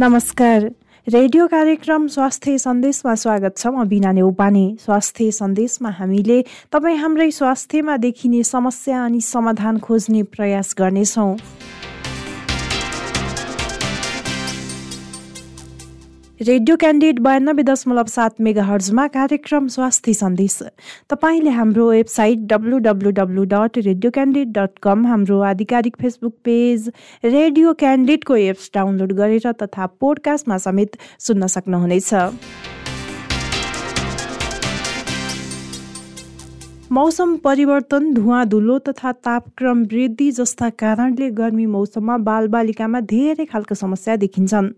नमस्कार। रेडियो कार्यक्रम स्वास्थ्य सन्देशमा स्वागत छ। म बिना नेउपाने स्वास्थ्य सन्देशमा हामीले तपाईँ हाम्रै स्वास्थ्यमा देखिने समस्या अनि समाधान खोज्ने प्रयास गर्नेछौँ। रेडियो क्यान्डिड बयानब्बे दशमलव सात मेगा हर्जमा कार्यक्रम स्वास्थ्य सन्देश। तपाईँले हाम्रो website W W W dot Radio Candid dot com हाम्रो आधिकारिक फेसबुक पेज रेडियो क्यान्डिडको एप्स डाउनलोड गरेर तथा पोडकास्टमा समेत सुन्न सक्नुहुनेछ। मौसम परिवर्तन धुवा धुलो तथा तापक्रम वृद्धि जस्ता कारणले गर्मी मौसममा बालबालिकामा धेरै खालको समस्या देखिन्छन्।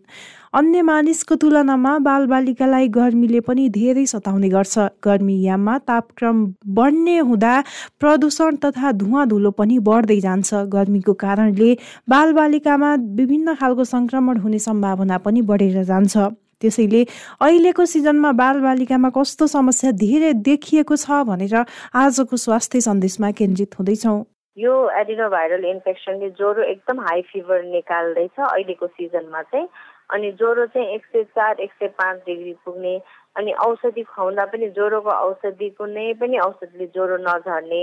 अन्य मानिसको तुलनामा बालबालिकालाई गर्मीले पनि धेरै सताउने गर्छ। गर्मी याममा तापक्रम बढ्ने हुँदा प्रदूषण तथा धुवा धुलो पनि बढ्दै जान्छ। गर्मीको कारणले बालबालिकामा विभिन्न खालको सङ्क्रमण हुने सम्भावना पनि बढेर जान्छ। त्यसैले अहिलेको सिजनमा बालबालिकामा कस्तो समस्या धेरै देखिएको छ भनेर आजको स्वास्थ्य सन्देशमा केन्द्रित हुँदैछौँ। यो एडिनोभाइरल इन्फेक्सनले ज्वरो एकदम हाई फिभर निकाल्दैछ अहिलेको सिजनमा चाहिँ। अनि ज्वरो चाहिँ एक सय चार एक सय पाँच डिग्री पुग्ने अनि औषधि खुवाउँदा पनि ज्वरोको औषधि कुनै पनि औषधिले ज्वरो नझर्ने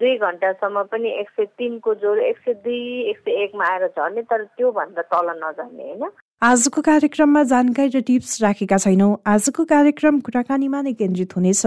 दुई घन्टासम्म पनि एक सय तिनको ज्वरो एक सय दुई एक सय एकमा आएर झर्ने तर त्योभन्दा तल नझर्ने होइन? आजको कार्यक्रममा जानकारी र टिप्स राखेका छैनौँ। आजको कार्यक्रम कुराकानीमा नै केन्द्रित हुनेछ।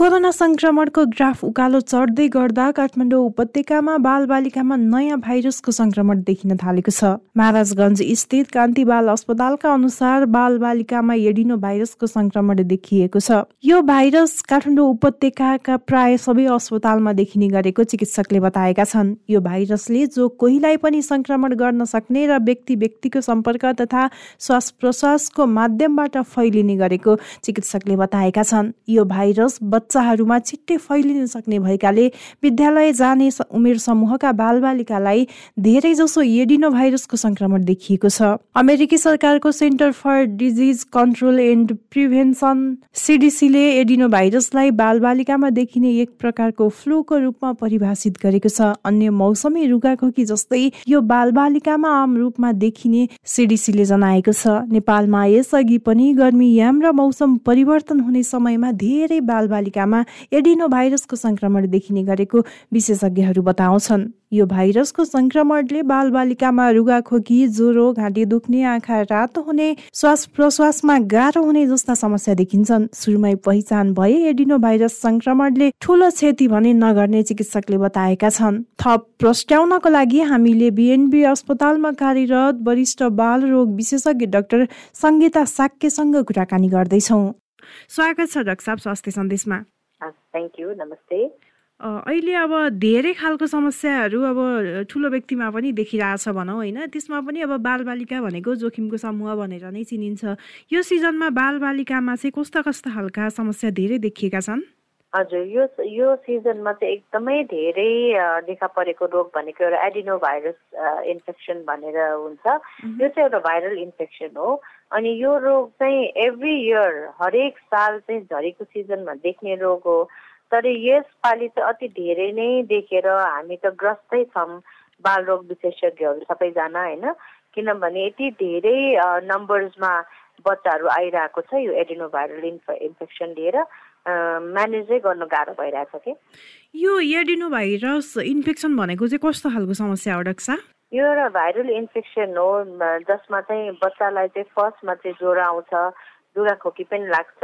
कोरोना संक्रमणको ग्राफ उकालो चढ्दै गर्दा काठमाडौँ उपत्यकामा बालबालिकामा नयाँ भाइरसको संक्रमण देखिन थालेको छ। महाराजगञ्ज स्थित कान्ति बाल अस्पतालका अनुसार बालबालिकामा एडिनो भाइरसको संक्रमण देखिएको छ। यो भाइरस काठमाडौँ उपत्यकाका प्राय सबै अस्पतालमा देखिने गरेको चिकित्सकले बताएका छन्। यो भाइरसले जो कोहीलाई पनि संक्रमण गर्न सक्ने र व्यक्ति व्यक्तिको सम्पर्क तथा श्वास प्रश्वासको माध्यमबाट फैलिने गरेको चिकित्सकले बताएका छन्। यो भाइरस बच्चाहरूमा छिट्टै फैलिन सक्ने भएकाले विद्यालय जाने उमेर समूहका बालबालिकालाई धेरै जसो एडिनो भाइरसको संक्रमण देखिएको छ। अमेरिकी सरकारको Center for Disease Control and Prevention सिडिसीले एडिनो भाइरसलाई बालबालिकामा देखिने एक प्रकारको फ्लूको रूपमा परिभाषित गरेको छ। अन्य मौसमी रुगाखोकी जस्तै यो बालबालिकामा आम रूपमा देखिने सिडिसीले जनाएको छ। नेपालमा यसअघि पनि गर्मी याम र मौसम परिवर्तन हुने समयमा धेरै बालबालिका अमेरिकामा एडिनो भाइरसको संक्रमण देखिने गरेको विशेषज्ञहरू बताउँछन्। यो भाइरसको संक्रमणले बालबालिकामा रुगाखोकी ज्वरो घाँटी दुख्ने आँखा रातो हुने श्वास प्रश्वासमा गाह्रो हुने जस्ता समस्या देखिन्छन्। सुरुमै पहिचान भए एडिनो भाइरस संक्रमणले ठूलो क्षति भने नगर्ने चिकित्सकले बताएका छन्। थप प्रस्ट्याउनको लागि हामीले बिएनबी अस्पतालमा कार्यरत वरिष्ठ बाल रोग विशेषज्ञ डाक्टर सङ्गीता साक्यसँग कुराकानी गर्दैछौँ। स्वागत छ डाक्टर साहब स्वास्थ्य सन्देशमा। थ्याङ्क यू नमस्ते। अहिले अब धेरै खालको समस्याहरू अब ठुलो व्यक्तिमा पनि देखिरहेछ भनौँ होइन? त्यसमा पनि अब बालबालिका भनेको जोखिमको समूह भनेर नै चिनिन्छ। यो सिजनमा बालबालिकामा चाहिँ कस्ता कस्ता खालका समस्या धेरै देखिएका छन्? हजुर यो यो सिजनमा चाहिँ एकदमै धेरै देखा परेको रोग भनेको एउटा एडिनो भाइरस इन्फेक्सन भनेर हुन्छ। यो चाहिँ एउटा भाइरल इन्फेक्सन हो। अनि यो रोग चाहिँ एभ्री इयर हरेक साल चाहिँ झरीको सिजनमा देख्ने रोग हो। तर यसपालि चाहिँ अति धेरै नै देखेर हामी त ग्रस्तै छौँ बालरोग विशेषज्ञहरू सबैजना होइन? किनभने यति धेरै नम्बर्समा बच्चाहरू आइरहेको छ यो एडिनो भाइरल इन्फ इन्फेक्सन लिएर। म्यानेजै गर्नु गाह्रो भइरहेछ कि? यो एडिनो भाइरस इन्फेक्सन भनेको चाहिँ कस्तो खालको समस्या हो डक्सा? यो एउटा भाइरल इन्फेक्सन हो जसमा चाहिँ बच्चालाई चाहिँ फर्स्टमा चाहिँ ज्वरो आउँछ दुरा खोकी पनि लाग्छ।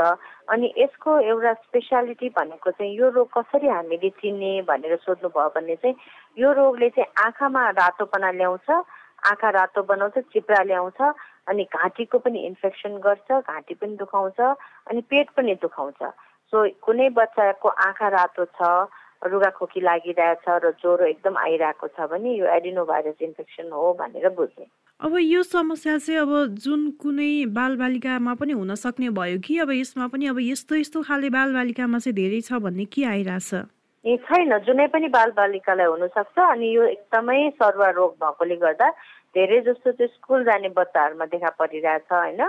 अनि यसको एउटा स्पेसालिटी भनेको चाहिँ यो रोग कसरी हामीले चिन्ने भनेर सोध्नुभयो भने चाहिँ यो रोगले चाहिँ आँखामा रातोपना ल्याउँछ आँखा रातो बनाउँछ चिप्रा ल्याउँछ अनि घाँटीको पनि इन्फेक्सन गर्छ घाँटी पनि दुखाउँछ अनि पेट पनि दुखाउँछ। सो कुनै बच्चाको आँखा रातो छ रुगाखोकी लागिरहेछ र ज्वरो एकदम आइरहेको छ भने यो एडिनो भाइरस इन्फेक्सन हो भनेर बुझ्ने। अब यो समस्या चाहिँ अब जुन कुनै बालबालिकामा पनि हुन सक्ने भयो कि? अब यसमा पनि अब यस्तो यस्तो खाले बालबालिकामा चाहिँ धेरै छ भन्ने के आइरहेछ? ए छैन। जुनै पनि बालबालिकालाई हुनसक्छ अनि यो एकदमै सरुवा रोग भएकोले गर्दा धेरै जस्तो चाहिँ स्कुल जाने बच्चाहरूमा देखा परिरहेछ होइन?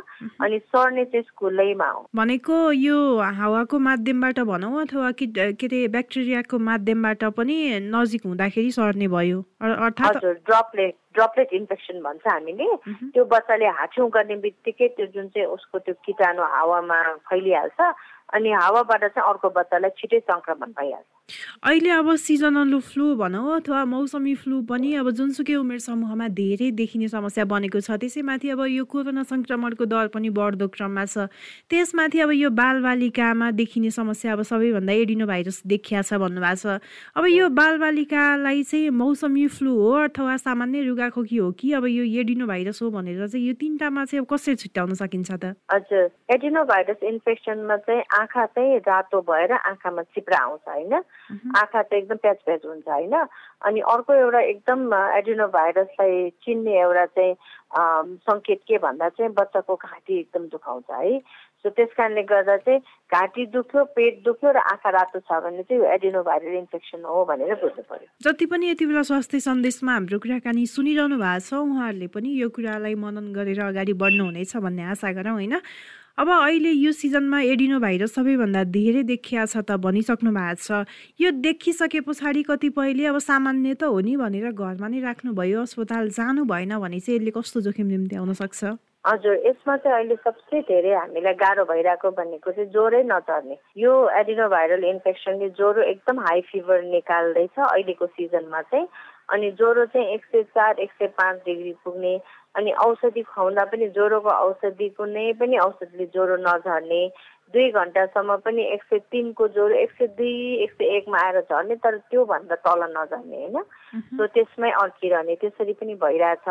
अनि सर्ने चाहिँ स्कुलैमा हो। भनेको यो हावाको माध्यमबाट भनौँ अथवा कि के अरे ब्याक्टेरियाको माध्यमबाट पनि नजिक हुँदाखेरि सर्ने भयो। अर्थात् हजुर ड्रपलेट ड्रपलेट इन्फेक्सन भन्छ हामीले। त्यो बच्चाले हाछ्यौँ गर्ने बित्तिकै त्यो जुन चाहिँ उसको त्यो किटाणु हावामा फैलिहाल्छ अनि हावाबाट चाहिँ अर्को बच्चालाई छिटै सङ्क्रमण भइहाल्छ। अहिले अब सिजनल फ्लू भनौँ अथवा मौसमी फ्लू पनि अब जुनसुकै उमेर समूहमा धेरै देखिने समस्या बनेको छ। त्यसैमाथि अब यो कोरोना सङ्क्रमणको दर पनि बढ्दो क्रममा छ। त्यसमाथि अब यो बालबालिकामा देखिने समस्या अब सबैभन्दा एडिनो भाइरस देखिया छ भन्नुभएको छ। अब यो बालबालिकालाई चाहिँ मौसमी फ्लू हो अथवा सामान्य रुगाखोकी हो कि अब यो एडिनो भाइरस हो भनेर चाहिँ यो तिनवटामा चाहिँ अब कसरी छुट्याउन सकिन्छ त? हजुर एडिनो भाइरस इन्फेक्सनमा चाहिँ आँखा चाहिँ रातो भएर आँखामा चिप्रा आउँछ होइन? आँखा चाहिँ एकदम प्याच प्याच हुन्छ होइन? अनि अर्को एउटा एकदम एडिनो भाइरसलाई चिन्ने एउटा चाहिँ सङ्केत के भन्दा चाहिँ बच्चाको घाँटी एकदम दुखाउँछ है? सो त्यस कारणले गर्दा चाहिँ घाँटी दुख्यो पेट दुख्यो र आँखा रातो छ भने चाहिँ एडिनो भाइरल इन्फेक्सन हो भनेर बुझ्नु पर्यो। जति पनि यति बेला स्वास्थ्य सन्देशमा हाम्रो कुराकानी सुनिरहनु भएको छ उहाँहरूले पनि यो कुरालाई मनन गरेर अगाडि बढ्नुहुनेछ भन्ने आशा गरौँ होइन? अब अहिले यो सिजनमा एडिनो भाइरस सबैभन्दा धेरै देखिया छ त भनिसक्नु भएको छ। यो देखिसके पछाडि कतिपयले अब सामान्य त हो नि भनेर घरमा नै राख्नुभयो अस्पताल जानु भएन भने चाहिँ यसले कस्तो जोखिम निम्ति सक्छ? हजुर यसमा चाहिँ अहिले सबसे धेरै हामीलाई गाह्रो भइरहेको भनेको चाहिँ ज्वरै नचर्ने यो एडिनो भाइरल इन्फेक्सनले ज्वरो एकदम हाई फिभर निकाल्दैछ अहिलेको सिजनमा चाहिँ। अनि ज्वरो चाहिँ एक सय चार एक सय पाँच डिग्री पुग्ने अनि औषधि खुवाउँदा पनि ज्वरोको औषधि कुनै पनि औषधिले ज्वरो नझर्ने दुई घन्टासम्म पनि एक सय तिनको ज्वरो एक सय दुई एक सय एकमा आएर झर्ने तर त्योभन्दा तल नझर्ने होइन? सो त्यसमै अड्किरहने त्यसरी पनि भइरहेछ।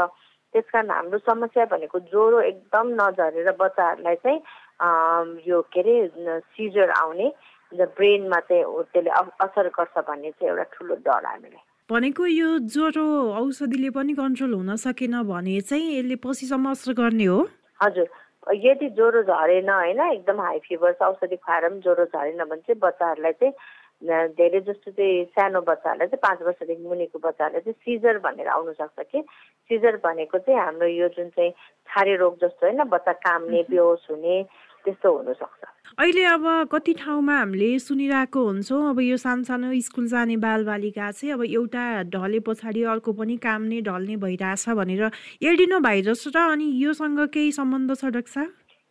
त्यस कारण हाम्रो समस्या भनेको ज्वरो एकदम नझरेर बच्चाहरूलाई चाहिँ यो के अरे सिजर आउने ब्रेनमा चाहिँ त्यसले असर गर्छ भन्ने चाहिँ एउटा ठुलो डर हामीलाई। भनेको यो ज्वरो औषधिले पनि कन्ट्रोल हुन सकेन भने चाहिँ यसले पछिसम्म असर गर्ने हो? हजुर। यदि ज्वरो झरेन होइन एकदम हाई फिभर छ औषधि खुवाएर पनि ज्वरो झरेन भने चाहिँ बच्चाहरूलाई चाहिँ धेरै जस्तो चाहिँ सानो बच्चाहरूलाई चाहिँ पाँच वर्षदेखि मुनिको बच्चाहरूलाई चाहिँ सिजर भनेर आउनु सक्छ कि? सिजर भनेको चाहिँ हाम्रो यो जुन चाहिँ छारे रोग जस्तो होइन बच्चा काम्ने बेहोस हुने त्यस्तो हुनसक्छ अहिले अब कति ठाउँमा हामीले सुनिरहेको हुन्छौँ अब यो सानसानो स्कुल जाने बालबालिका चाहिँ अब एउटा ढले पछाडि अर्को पनि काम्ने ढल्ने भइरहेछ भनेर एडिनो भाइरस र अनि योसँग केही सम्बन्ध छ डक्सा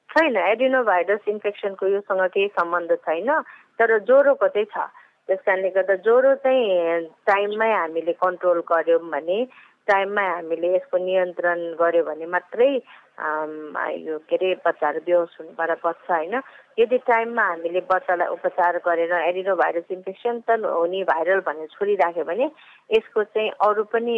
छैन एडिनो भाइरस इन्फेक्सनको योसँग केही सम्बन्ध छैन तर ज्वरोको चाहिँ छ। त्यस कारणले गर्दा ज्वरो चाहिँ टाइममै हामीले कन्ट्रोल गऱ्यौँ भने टाइममा हामीले यसको नियन्त्रण गऱ्यो भने मात्रै यो के अरे बच्चाहरू बेहोस हुनुबाट बच्छ होइन यदि टाइममा हामीले बच्चालाई उपचार गरेर एडिनो भाइरस इन्फेक्सन त हो नि भाइरल भनेर छोडिराख्यो भने यसको चाहिँ अरू पनि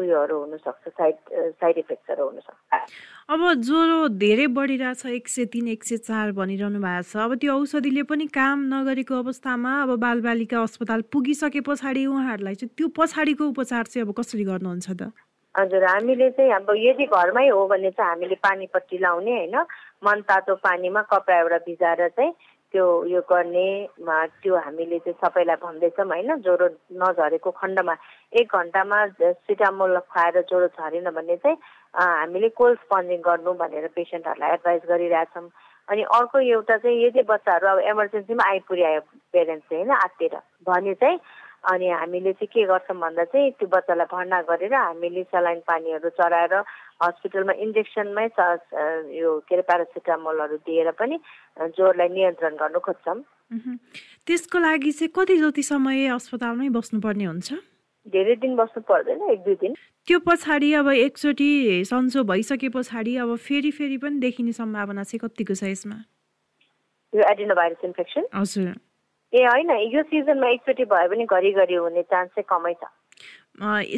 उयोहरू हुनसक्छ साइड साइड इफेक्ट्सहरू हुनसक्छ। अब ज्वरो धेरै बढिरहेछ एक सय तिन एक सय चार भनिरहनु भएको छ। अब त्यो औषधिले पनि काम नगरेको अवस्थामा अब बालबालिका अस्पताल पुगिसके पछाडि उहाँहरूलाई चाहिँ त्यो पछाडिको उपचार चाहिँ अब कसरी गर्नुहुन्छ त? हजुर हामीले चाहिँ अब यदि घरमै हो भने चाहिँ हामीले पानी पट्टी लाउने होइन। मन तातो पानीमा कपडा एउटा भिजाएर चाहिँ त्यो उयो गर्ने त्यो हामीले चाहिँ सबैलाई भन्दैछौँ होइन ज्वरो नझरेको खण्डमा। एक घन्टामा सिटामोल खुवाएर ज्वरो झरेन भने चाहिँ हामीले कोल्ड स्पन्जिङ गर्नु भनेर पेसेन्टहरूलाई एडभाइस गरिरहेछौँ। अनि अर्को एउटा चाहिँ यदि बच्चाहरू अब इमर्जेन्सीमा आइपुर्यायो पेरेन्ट्स चाहिँ होइन आत्तिएर भने चाहिँ अनि हामीले चाहिँ के गर्छौँ भन्दा चाहिँ त्यो बच्चालाई भर्ना गरेर हामीले सलाइन पानीहरू चढाएर हस्पिटलमा इन्जेक्सनमै यो के अरे प्यारासिटामोलहरू दिएर पनि ज्वरलाई नियन्त्रण गर्नु खोज्छौँ। त्यसको लागि चाहिँ कति जति समय अस्पतालमै बस्नुपर्ने हुन्छ? धेरै दिन बस्नु पर्दैन एक दुई दिन। त्यो पछाडि अब एकचोटि सन्चो भइसके पछाडि अब फेरि फेरि पनि देखिने सम्भावना चाहिँ कतिको छ यसमा? यो एडिनोभाइरस इन्फेक्सन। हजुर। ए होइन यो सिजनमा एकचोटि भयो भने घरिघरि हुने चान्स चाहिँ कमै छ।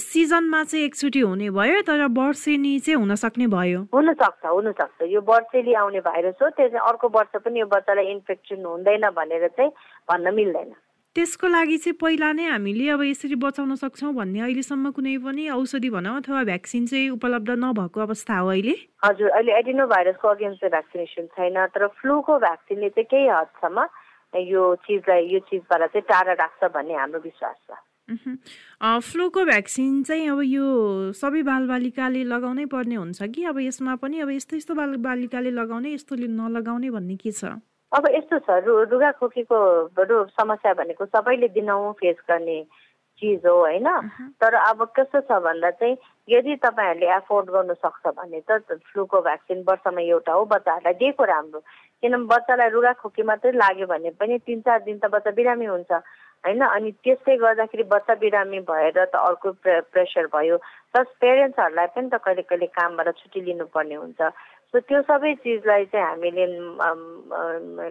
सिजनमा चाहिँ एकचोटि हुने भयो तर वर्षेनी चाहिँ हुन सक्ने भयो? हुनसक्छ हुनसक्छ। यो वर्षेली आउने भाइरस हो त्यो चाहिँ अर्को वर्ष पनि यो बच्चालाई इन्फेक्सन हुँदैन भनेर चाहिँ भन्न मिल्दैन। त्यसको लागि चाहिँ पहिला नै हामीले अब यसरी बचाउन सक्छौँ भन्ने अहिलेसम्म कुनै पनि औषधि भनौँ अथवा भ्याक्सिन चाहिँ उपलब्ध नभएको अवस्था हो अहिले। हजुर अहिले एडिनो भाइरसको अगेन्स्ट भ्याक्सिनेसन छैन तर फ्लूको भ्याक्सिनले चाहिँ केही हदसम्म यो चिजलाई यो चिजबाट चाहिँ टाढा राख्छ भन्ने हाम्रो विश्वास छ। फ्लूको भ्याक्सिन चाहिँ अब यो सबै बालबालिकाले लगाउनै पर्ने हुन्छ कि? अब यसमा पनि अब यस्तो यस्तो बालबालिकाले लगाउने यस्तोले नलगाउने भन्ने के छ? अब यस्तो छ रु रुगा खोकीको समस्या भनेको सबैले दिनहुँ फेस गर्ने चिज हो होइन? तर अब कस्तो छ भन्दा चाहिँ यदि तपाईँहरूले एफोर्ड गर्नु सक्छ भने त फ्लूको भ्याक्सिन वर्षमा एउटा हो बच्चाहरूलाई दिएको राम्रो। किनभने बच्चालाई रुगा खोकी मात्रै लाग्यो भने पनि तिन चार दिन त बच्चा बिरामी हुन्छ होइन? अनि त्यसले गर्दाखेरि बच्चा बिरामी भएर त अर्को प्रे प्रेसर भयो। प्लस पेरेन्ट्सहरूलाई पनि त कहिले कहिले कामबाट छुट्टी लिनुपर्ने हुन्छ। सो त्यो सबै चिजलाई चाहिँ हामीले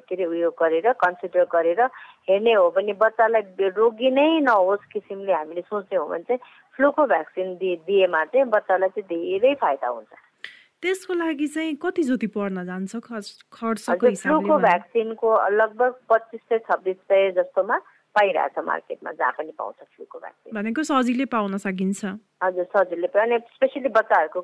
के अरे उयो गरेर कन्सिडर गरेर हेर्ने हो भने बच्चालाई रोगी नै नहोस् किसिमले हामीले सोच्ने हो भने चाहिँ फ्लूको भ्याक्सिन दिए दिएमा चाहिँ बच्चालाई चाहिँ धेरै फाइदा हुन्छ। त्यसको लागि चाहिँ कति जति पर्न जान्छ खर्च फ्लूको भ्याक्सिनको लगभग पच्चिस सय छब्बिस सय जस्तोमा पाइरहेछ मार्केटमा जहाँ पनि पाउँछ फ्लूको भ्याक्सिन। भनेको सजिलै पाउन सकिन्छ। हजुर सजिलै अनि स्पेसली बच्चाहरूको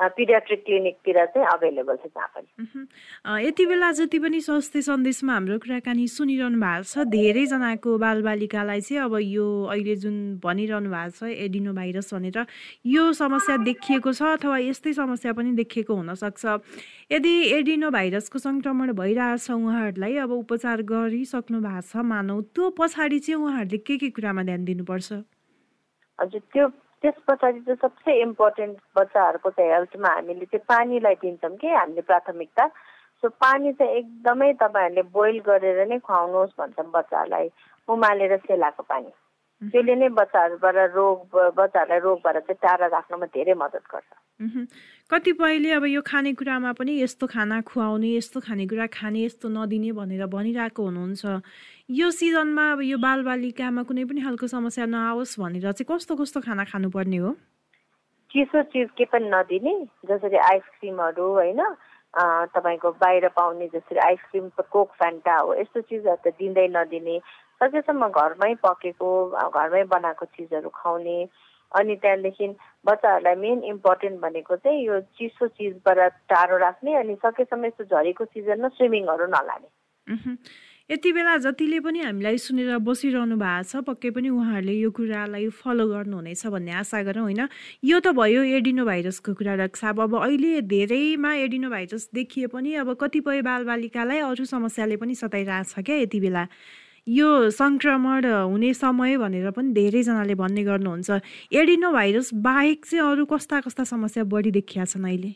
पिडियाट्रिक क्लिनिकतिर चाहिँ अभाइलेबल छ जहाँ पनि। यति बेला जति पनि स्वास्थ्य सन्देशमा हाम्रो कुराकानी सुनिरहनु भएको छ धेरैजनाको बालबालिकालाई चाहिँ अब यो अहिले जुन भनिरहनु भएको छ एडिनो भाइरस भनेर यो समस्या देखिएको छ अथवा यस्तै समस्या पनि देखिएको हुनसक्छ यदि एडिनो भाइरसको सङ्क्रमण भइरहेछ उहाँहरूलाई अब उपचार गरिसक्नु भएको छ मानौ त्यो पछाडि चाहिँ उहाँहरूले के के कुरामा ध्यान दिनुपर्छ? हजुर त्यो त्यस पछाडि चाहिँ सबसे इम्पोर्टेन्ट बच्चाहरूको चाहिँ हेल्थमा हामीले चाहिँ पानीलाई दिन्छौँ कि हामीले प्राथमिकता। सो पानी चाहिँ एकदमै तपाईँहरूले बोइल गरेर नै खुवाउनुहोस् भन्छौँ बच्चाहरूलाई। उमालेर सेलाएको पानी। त्यसले नै बच्चाहरूबाट रोग बच्चाहरूलाई रोगबाट चाहिँ टाढा राख्नमा धेरै मद्दत गर्छ। कतिपयले अब यो खानेकुरामा पनि यस्तो खाना खुवाउने यस्तो खानेकुरा खाने यस्तो नदिने भनेर भनिरहेको हुनुहुन्छ। यो सिजनमा अब यो बालबालिकामा कुनै पनि खालको समस्या नआओस् भनेर चाहिँ कस्तो कस्तो खाना खानुपर्ने हो? चिसो चिज के पनि नदिने जसरी आइसक्रिमहरू होइन तपाईँको बाहिर पाउने जसरी आइसक्रिम कोक फ्यान्टा हो यस्तो चिजहरू त दिँदै नदिने। सकेसम्म घरमै पकेको घरमै बनाएको चिजहरू खुवाउने अनि त्यहाँदेखि बच्चाहरूलाई मेन इम्पोर्टेन्ट भनेको चाहिँ यो चिसो चिजबाट टाढो राख्ने अनि सकेसम्म यस्तो झरीको सिजनमा स्विमिङहरू नलाने। यति बेला जतिले पनि हामीलाई सुनेर बसिरहनु भएको छ पक्कै पनि उहाँहरूले यो कुरालाई फलो गर्नुहुनेछ भन्ने आशा गरौँ होइन? यो त भयो एडिनो भाइरसको कुरा रक्षा अब अहिले धेरैमा एडिनो भाइरस देखिए पनि अब कतिपय बालबालिकालाई अरू समस्याले पनि सताइरहेछ क्या यति बेला। यो सङ्क्रमण हुने समय भनेर पनि धेरैजनाले भन्ने गर्नुहुन्छ। एडिनो भाइरस बाहेक चाहिँ अरू कस्ता कस्ता समस्या बढी देखिया छन् अहिले?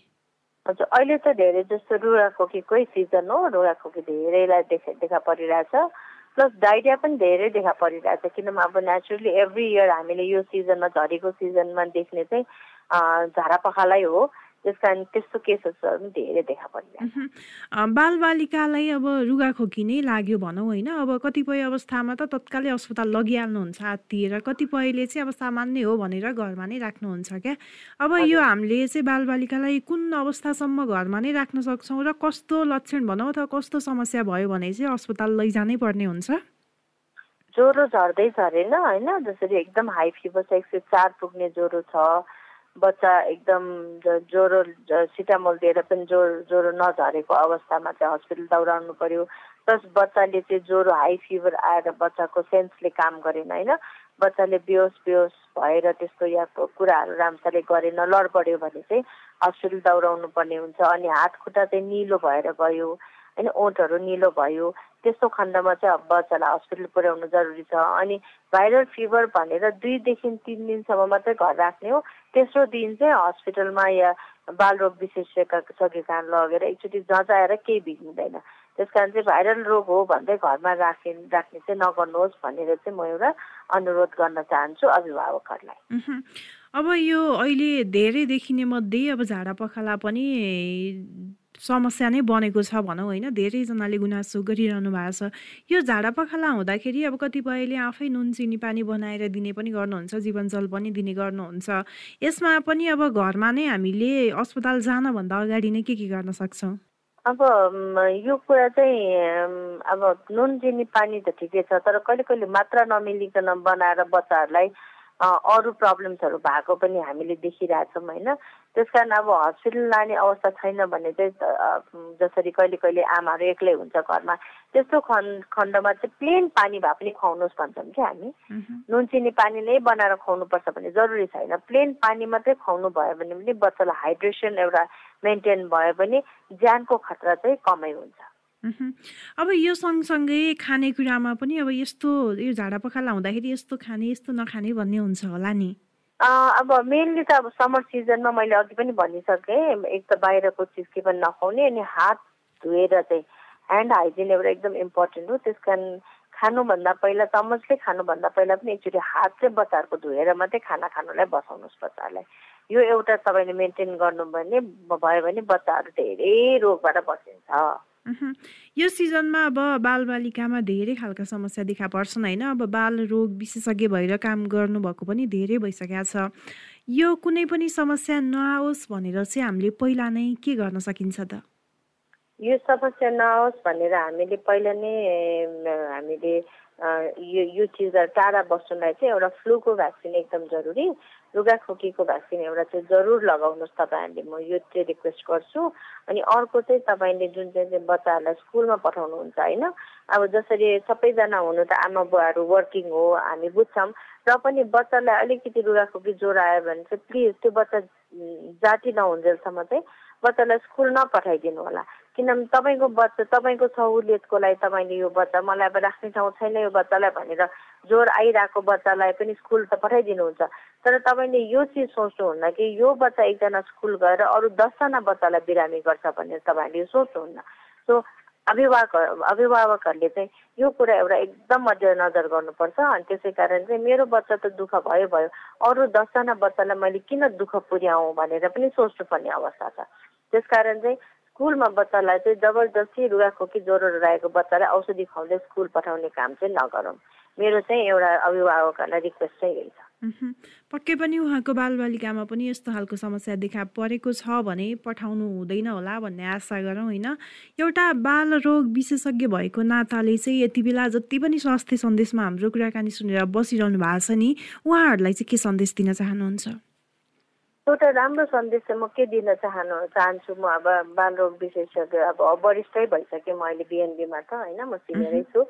हजुर अहिले त धेरै जस्तो रुगा खोकीकै सिजन हो। रुगा खोकी धेरैलाई देखा देखा परिरहेछ। प्लस डाइरिया पनि धेरै देखा परिरहेछ। किनभने अब नेचुरली एभ्री इयर हामीले यो सिजनमा झरीको सिजनमा देख्ने चाहिँ झाडा पखालै हो। त्यस कारण त्यस्तो केसेसहरू धेरै देखा परिरहेको बालबालिकालाई अब रुगाखोकी नै लाग्यो भनौँ होइन। अब कतिपय अवस्थामा त तत्कालै अस्पताल लगिहाल्नुहुन्छ आत्तिएर कतिपयले चाहिँ अब सामान्य हो भनेर घरमा नै राख्नुहुन्छ क्या। अब यो हामीले चाहिँ बालबालिकालाई कुन अवस्थासम्म घरमा नै राख्न सक्छौँ र कस्तो लक्षण भनौँ अथवा कस्तो समस्या भयो भने चाहिँ अस्पताल लैजानै पर्ने हुन्छ? ज्वरो झर्दैछ अरे होइन। जसरी एकदम हाई फिभर छ एक सय चार पुग्ने ज्वरो छ। बच्चा एकदम ज्वरो सिटामोल दिएर पनि ज्वरो ज्वरो नझरेको अवस्थामा चाहिँ हस्पिटल दौडाउनु पर्यो। प्लस बच्चाले चाहिँ ज्वरो हाई फिभर आएर बच्चाको सेन्सले काम गरेन होइन? बच्चाले बेहोस बेहोस भएर त्यस्तो या कुराहरू राम्रोसँगले गरेन लडबड्यो भने चाहिँ हस्पिटल दौडाउनु पर्ने हुन्छ। अनि हात खुट्टा चाहिँ निलो भएर गयो होइन? ओठहरू निलो भयो। त्यस्तो खण्डमा चाहिँ अब बच्चालाई हस्पिटल पुर्याउनु जरुरी छ। अनि भाइरल फिभर भनेर दुईदेखि तिन दिनसम्म मात्रै घर राख्ने हो। तेस्रो दिन चाहिँ हस्पिटलमा या बालरोग विशेषज्ञका सकेका लगेर एकचोटि जजाएर केही बिग्रिँदैन त्यस कारण चाहिँ भाइरल रोग हो भन्दै घरमा राखे राख्ने चाहिँ नगर्नुहोस् भनेर चाहिँ म एउटा अनुरोध गर्न चाहन्छु अभिभावकहरूलाई। अब यो अहिले धेरै देखिने मध्ये अब झाडा पखाला पनि समस्या नै बनेको छ भनौँ होइन? धेरैजनाले गुनासो गरिरहनु भएको छ। यो झाडा पखाला हुँदाखेरि अब कतिपयले आफै नुन चिनी पानी बनाएर दिने पनि गर्नुहुन्छ जीवन जल पनि दिने गर्नुहुन्छ। यसमा पनि अब घरमा नै हामीले अस्पताल जानभन्दा अगाडि नै के के गर्न सक्छौँ? अब यो कुरा चाहिँ अब नुन चिनी पानी त ठिकै छ तर कहिले कहिले मात्रा नमिलिकन बनाएर बच्चाहरूलाई अरू प्रब्लम्सहरू भएको पनि हामीले देखिरहेछौँ होइन? त्यस कारण अब हस्पिटल लाने अवस्था छैन भने चाहिँ जसरी कहिले कहिले आमाहरू एक्लै हुन्छ घरमा त्यस्तो खण्ड खण्डमा चाहिँ प्लेन पानी भए पनि खुवाउनुहोस् भन्छौँ कि हामी। नुन चिनी पानी नै बनाएर खुवाउनुपर्छ भन्ने जरुरी छैन। प्लेन पानी मात्रै खुवाउनु भयो भने पनि बच्चालाई हाइड्रेसन एउटा मेन्टेन भयो भने ज्यानको खतरा चाहिँ कमै हुन्छ। अब यो सँगसँगै खानेकुरामा पनि अब यस्तो यो झाडा पखाला हुँदाखेरि यस्तो खाने यस्तो नखाने भन्ने हुन्छ होला नि। अब मेनली त अब समर सिजनमा मैले अघि पनि भनिसकेँ एक त बाहिरको चिज के पनि नखाउने अनि हात धोएर चाहिँ ह्यान्ड हाइजिन एउटा एकदम इम्पोर्टेन्ट हो। त्यस कारण खानुभन्दा पहिला चम्मचले खानुभन्दा पहिला पनि एकचोटि हात चाहिँ बच्चाहरूको धोएर मात्रै खाना खानुलाई बसाउनुहोस् बच्चाहरूलाई यो एउटा तपाईँले मेन्टेन गर्नु भने भयो भने बच्चाहरू धेरै रोगबाट बचिन्छ यो सिजनमा अब बालबालिकामा धेरै खालका समस्या देखा पर्छन् होइन। अब बाल रोग विशेषज्ञ भएर काम गर्नुभएको पनि धेरै भइसकेको छ। यो कुनै पनि समस्या नआओस् भनेर चाहिँ हामीले पहिला नै के गर्न सकिन्छ त? यो समस्या नआओस् भनेर हामीले पहिला नै हामीले यो यो चिजहरू टाढा बस्नुलाई चाहिँ एउटा फ्लूको भ्याक्सिन एकदम जरुरी रुगाखोकीको भ्याक्सिन एउटा चाहिँ जरुर लगाउनुहोस् तपाईँहरूले। म यो चाहिँ रिक्वेस्ट गर्छु। अनि अर्को चाहिँ तपाईँले जुन चाहिँ बच्चाहरूलाई स्कुलमा पठाउनुहुन्छ होइन? अब जसरी सबैजना हुनु त आमा बुवाहरू वर्किङ हो हामी बुझ्छौँ। र पनि बच्चालाई अलिकति रुगाखोकी ज्वरो आयो भने चाहिँ प्लिज त्यो बच्चा जाति नहुन्जेलसम्म चाहिँ बच्चालाई स्कुल नपठाइदिनु होला किनभने तपाईँको बच्चा तपाईँको सहुलियतको लागि तपाईँले यो बच्चा मलाई अब राख्ने ठाउँ छैन यो बच्चालाई भनेर ज्वरो आइरहेको बच्चालाई पनि स्कुल त पठाइदिनुहुन्छ। तर तपाईँले यो चिज सोच्नुहुन्न कि यो बच्चा एकजना स्कुल गएर अरू दसजना बच्चालाई बिरामी गर्छ भनेर तपाईँहरूले यो सोच्नुहुन्न। सो अभिभावक अभिभावकहरूले चाहिँ यो कुरा एउटा एकदम मध्यनजर गर्नुपर्छ। अनि त्यसै कारण चाहिँ मेरो बच्चा त दुःख भयो भयो। अरू दसजना बच्चालाई मैले किन दुःख पुर्याउँ भनेर पनि सोच्नुपर्ने अवस्था छ। त्यसकारण चाहिँ स्कुलमा बच्चालाई चाहिँ जबरजस्ती रुगाखोकी ज्वरो रहेको बच्चालाई औषधि खुवाउँदै स्कुल पठाउने काम चाहिँ नगरौँ। मेरो चाहिँ एउटा अभिभावकहरूलाई रिक्वेस्ट चाहिँ यही छ। पक्कै पनि उहाँको बालबालिकामा पनि यस्तो खालको समस्या देखा परेको छ भने पठाउनु हुँदैन होला भन्ने आशा गरौँ होइन? एउटा बाल रोग विशेषज्ञ भएको नाताले चाहिँ यति बेला जति पनि स्वास्थ्य सन्देशमा हाम्रो कुराकानी सुनेर बसिरहनु भएको छ नि उहाँहरूलाई चाहिँ के सन्देश दिन चाहनुहुन्छ? एउटा राम्रो सन्देश चाहिँ म के दिन चाहनु चाहन्छु म अब बालरोग विशेषज्ञ अब वरिष्ठै भइसकेँ म अहिले बिएनबीमा त होइन म सिनियरै छु।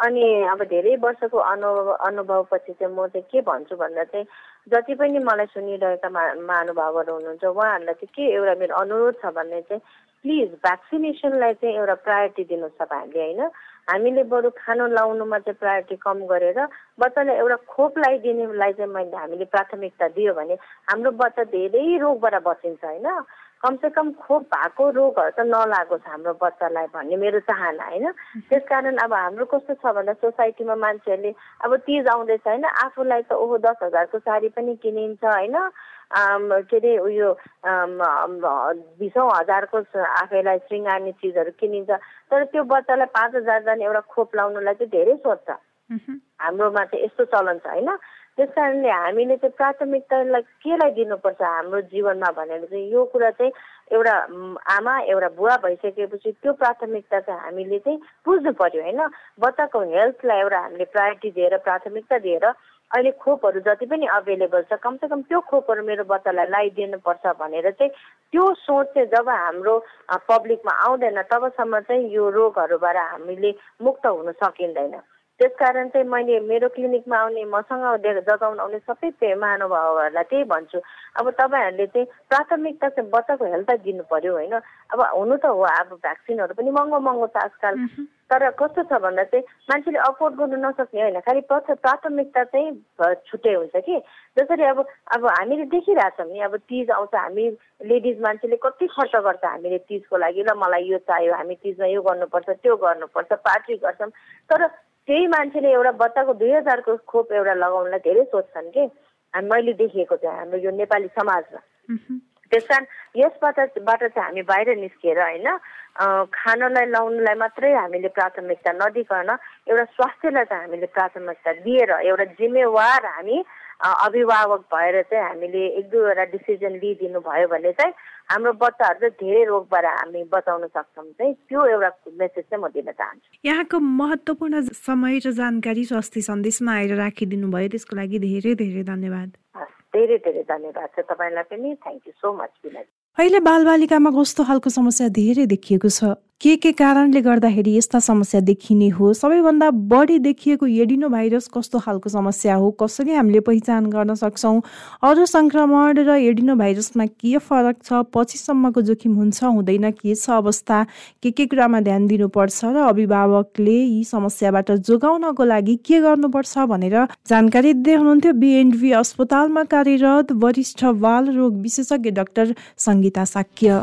अनि अब धेरै वर्षको अनुभव अनुभवपछि चाहिँ म चाहिँ के भन्छु भन्दा चाहिँ जति पनि मलाई सुनिरहेका मा महानुभावहरू हुनुहुन्छ उहाँहरूलाई चाहिँ के एउटा मेरो अनुरोध छ भन्ने चाहिँ प्लिज भ्याक्सिनेसनलाई चाहिँ एउटा प्रायोरिटी दिनुहोस् तपाईँहरूले होइन। हामीले बरु खानु लाउनुमा चाहिँ प्रायोरिटी कम गरेर बच्चालाई एउटा खोप लगाइदिनेलाई चाहिँ मैले हामीले प्राथमिकता दियो भने हाम्रो बच्चा धेरै रोगबाट बचिन्छ होइन। कमसेकम खोप भएको रोगहरू त नलागोस् हाम्रो बच्चालाई भन्ने मेरो चाहना होइन। त्यसकारण अब हाम्रो कस्तो छ भन्दा सोसाइटीमा मान्छेहरूले अब तिज आउँदैछ होइन। आफूलाई त ओहो दस हजारको साडी पनि किनिन्छ होइन। के अरे उयो बिसौँ हजारको आफैलाई शृङ्गार्ने चिजहरू किनिन्छ। तर त्यो बच्चालाई पाँच हजार जाने एउटा खोप लाउनुलाई चाहिँ धेरै सोध्छ। हाम्रोमा चाहिँ यस्तो चलन छ होइन? त्यस कारणले हामीले चाहिँ प्राथमिकतालाई केलाई दिनुपर्छ हाम्रो जीवनमा भनेर चाहिँ यो कुरा चाहिँ एउटा आमा एउटा बुवा भइसकेपछि त्यो प्राथमिकता चाहिँ हामीले चाहिँ बुझ्नु पर्यो होइन? बच्चाको हेल्थलाई एउटा हामीले प्रायोरिटी दिएर प्राथमिकता दिएर अहिले खोपहरू जति पनि अभाइलेबल छ कमसेकम त्यो खोपहरू मेरो बच्चालाई लगाइदिनुपर्छ भनेर चाहिँ त्यो सोच चाहिँ जब हाम्रो पब्लिकमा आउँदैन तबसम्म चाहिँ यो रोगहरूबाट हामीले मुक्त हुन सकिँदैन। त्यसकारण चाहिँ मैले मेरो क्लिनिकमा आउने मसँग जगाउन आउने सबै महानुभावहरूलाई त्यही भन्छु। अब तपाईँहरूले चाहिँ प्राथमिकता चाहिँ बच्चाको हेल्थलाई दिनु पर्यो होइन? अब हुनु त हो अब भ्याक्सिनहरू पनि महँगो महँगो छ आजकल। तर कस्तो छ भन्दा चाहिँ मान्छेले अफोर्ड गर्नु नसक्ने होइन? खालि प्राथमिकता चाहिँ छुट्टै हुन्छ कि? जसरी अब अब हामीले देखिरहेछौँ नि अब तिज आउँछ हामी लेडिज मान्छेले कति खर्च गर्छ हामीले तिजको लागि? ल मलाई यो चाहियो हामी तिजमा यो गर्नुपर्छ त्यो गर्नुपर्छ पार्टी गर्छौँ। तर त्यही मान्छेले एउटा बच्चाको दुई हजारको खोप एउटा लगाउनलाई धेरै सोध्छन् कि? मैले देखेको चाहिँ हाम्रो यो नेपाली समाजमा। त्यस कारण यसबाट बाट चाहिँ हामी बाहिर निस्किएर होइन खानलाई लाउनुलाई मात्रै हामीले प्राथमिकता नदिकन एउटा स्वास्थ्यलाई चाहिँ हामीले प्राथमिकता दिएर एउटा जिम्मेवार हामी अभिभावक भएर चाहिँ हामीले एक दुईवटा डिसिजन लिइदिनु भयो भने चाहिँ हाम्रो बच्चाहरू चाहिँ धेरै रोगबाट हामी बचाउन सक्छौँ। चाहिँ त्यो एउटा मेसेज चाहिँ म दिन चाहन्छु। यहाँको महत्त्वपूर्ण समय र जानकारी स्वास्थ्य सन्देशमा आएर राखिदिनु भयो। त्यसको लागि धेरै धेरै धन्यवाद। धेरै धेरै धन्यवाद छ तपाईँलाई पनि। थ्याङ्क यू सो मच अहिले बालबालिकामा कस्तो खालको समस्या धेरै देखिएको छ? के के कारणले गर्दाखेरि यस्ता समस्या देखिने हो? सबैभन्दा बढी देखिएको एडिनो भाइरस कस्तो खालको समस्या हो? कसरी हामीले पहिचान गर्न सक्छौँ? अरू सङ्क्रमण र एडिनो भाइरसमा के फरक छ? पछिसम्मको जोखिम हुन्छ हुँदैन के छ अवस्था? के के कुरामा ध्यान दिनुपर्छ? र अभिभावकले यी समस्याबाट जोगाउनको लागि के गर्नुपर्छ भनेर जानकारी दिँदै हुनुहुन्थ्यो। बिएनभी अस्पतालमा कार्यरत वरिष्ठ बाल रोग विशेषज्ञ doctor Sangita Shakya.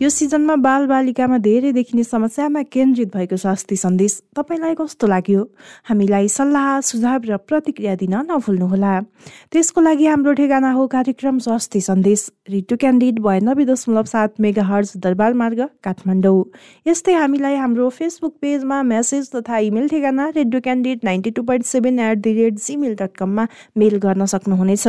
यो सिजनमा बालबालिकामा धेरै देखिने समस्यामा केन्द्रित भएको स्वास्थ्य सन्देश तपाईँलाई कस्तो लाग्यो? हामीलाई सल्लाह सुझाव र प्रतिक्रिया दिन नभुल्नुहोला। त्यसको लागि हाम्रो ठेगाना हो कार्यक्रम स्वास्थ्य सन्देश। रिटु क्यान्डिड बयानब्बे दशमलव सात मेगा हर्ज दरबार मार्ग काठमाडौँ। यस्तै हामीलाई हाम्रो फेसबुक पेजमा मेसेज तथा इमेल ठेगाना Radio Candid ninety two point seven at the rate Gmail dot कममा मेल गर्न सक्नुहुनेछ।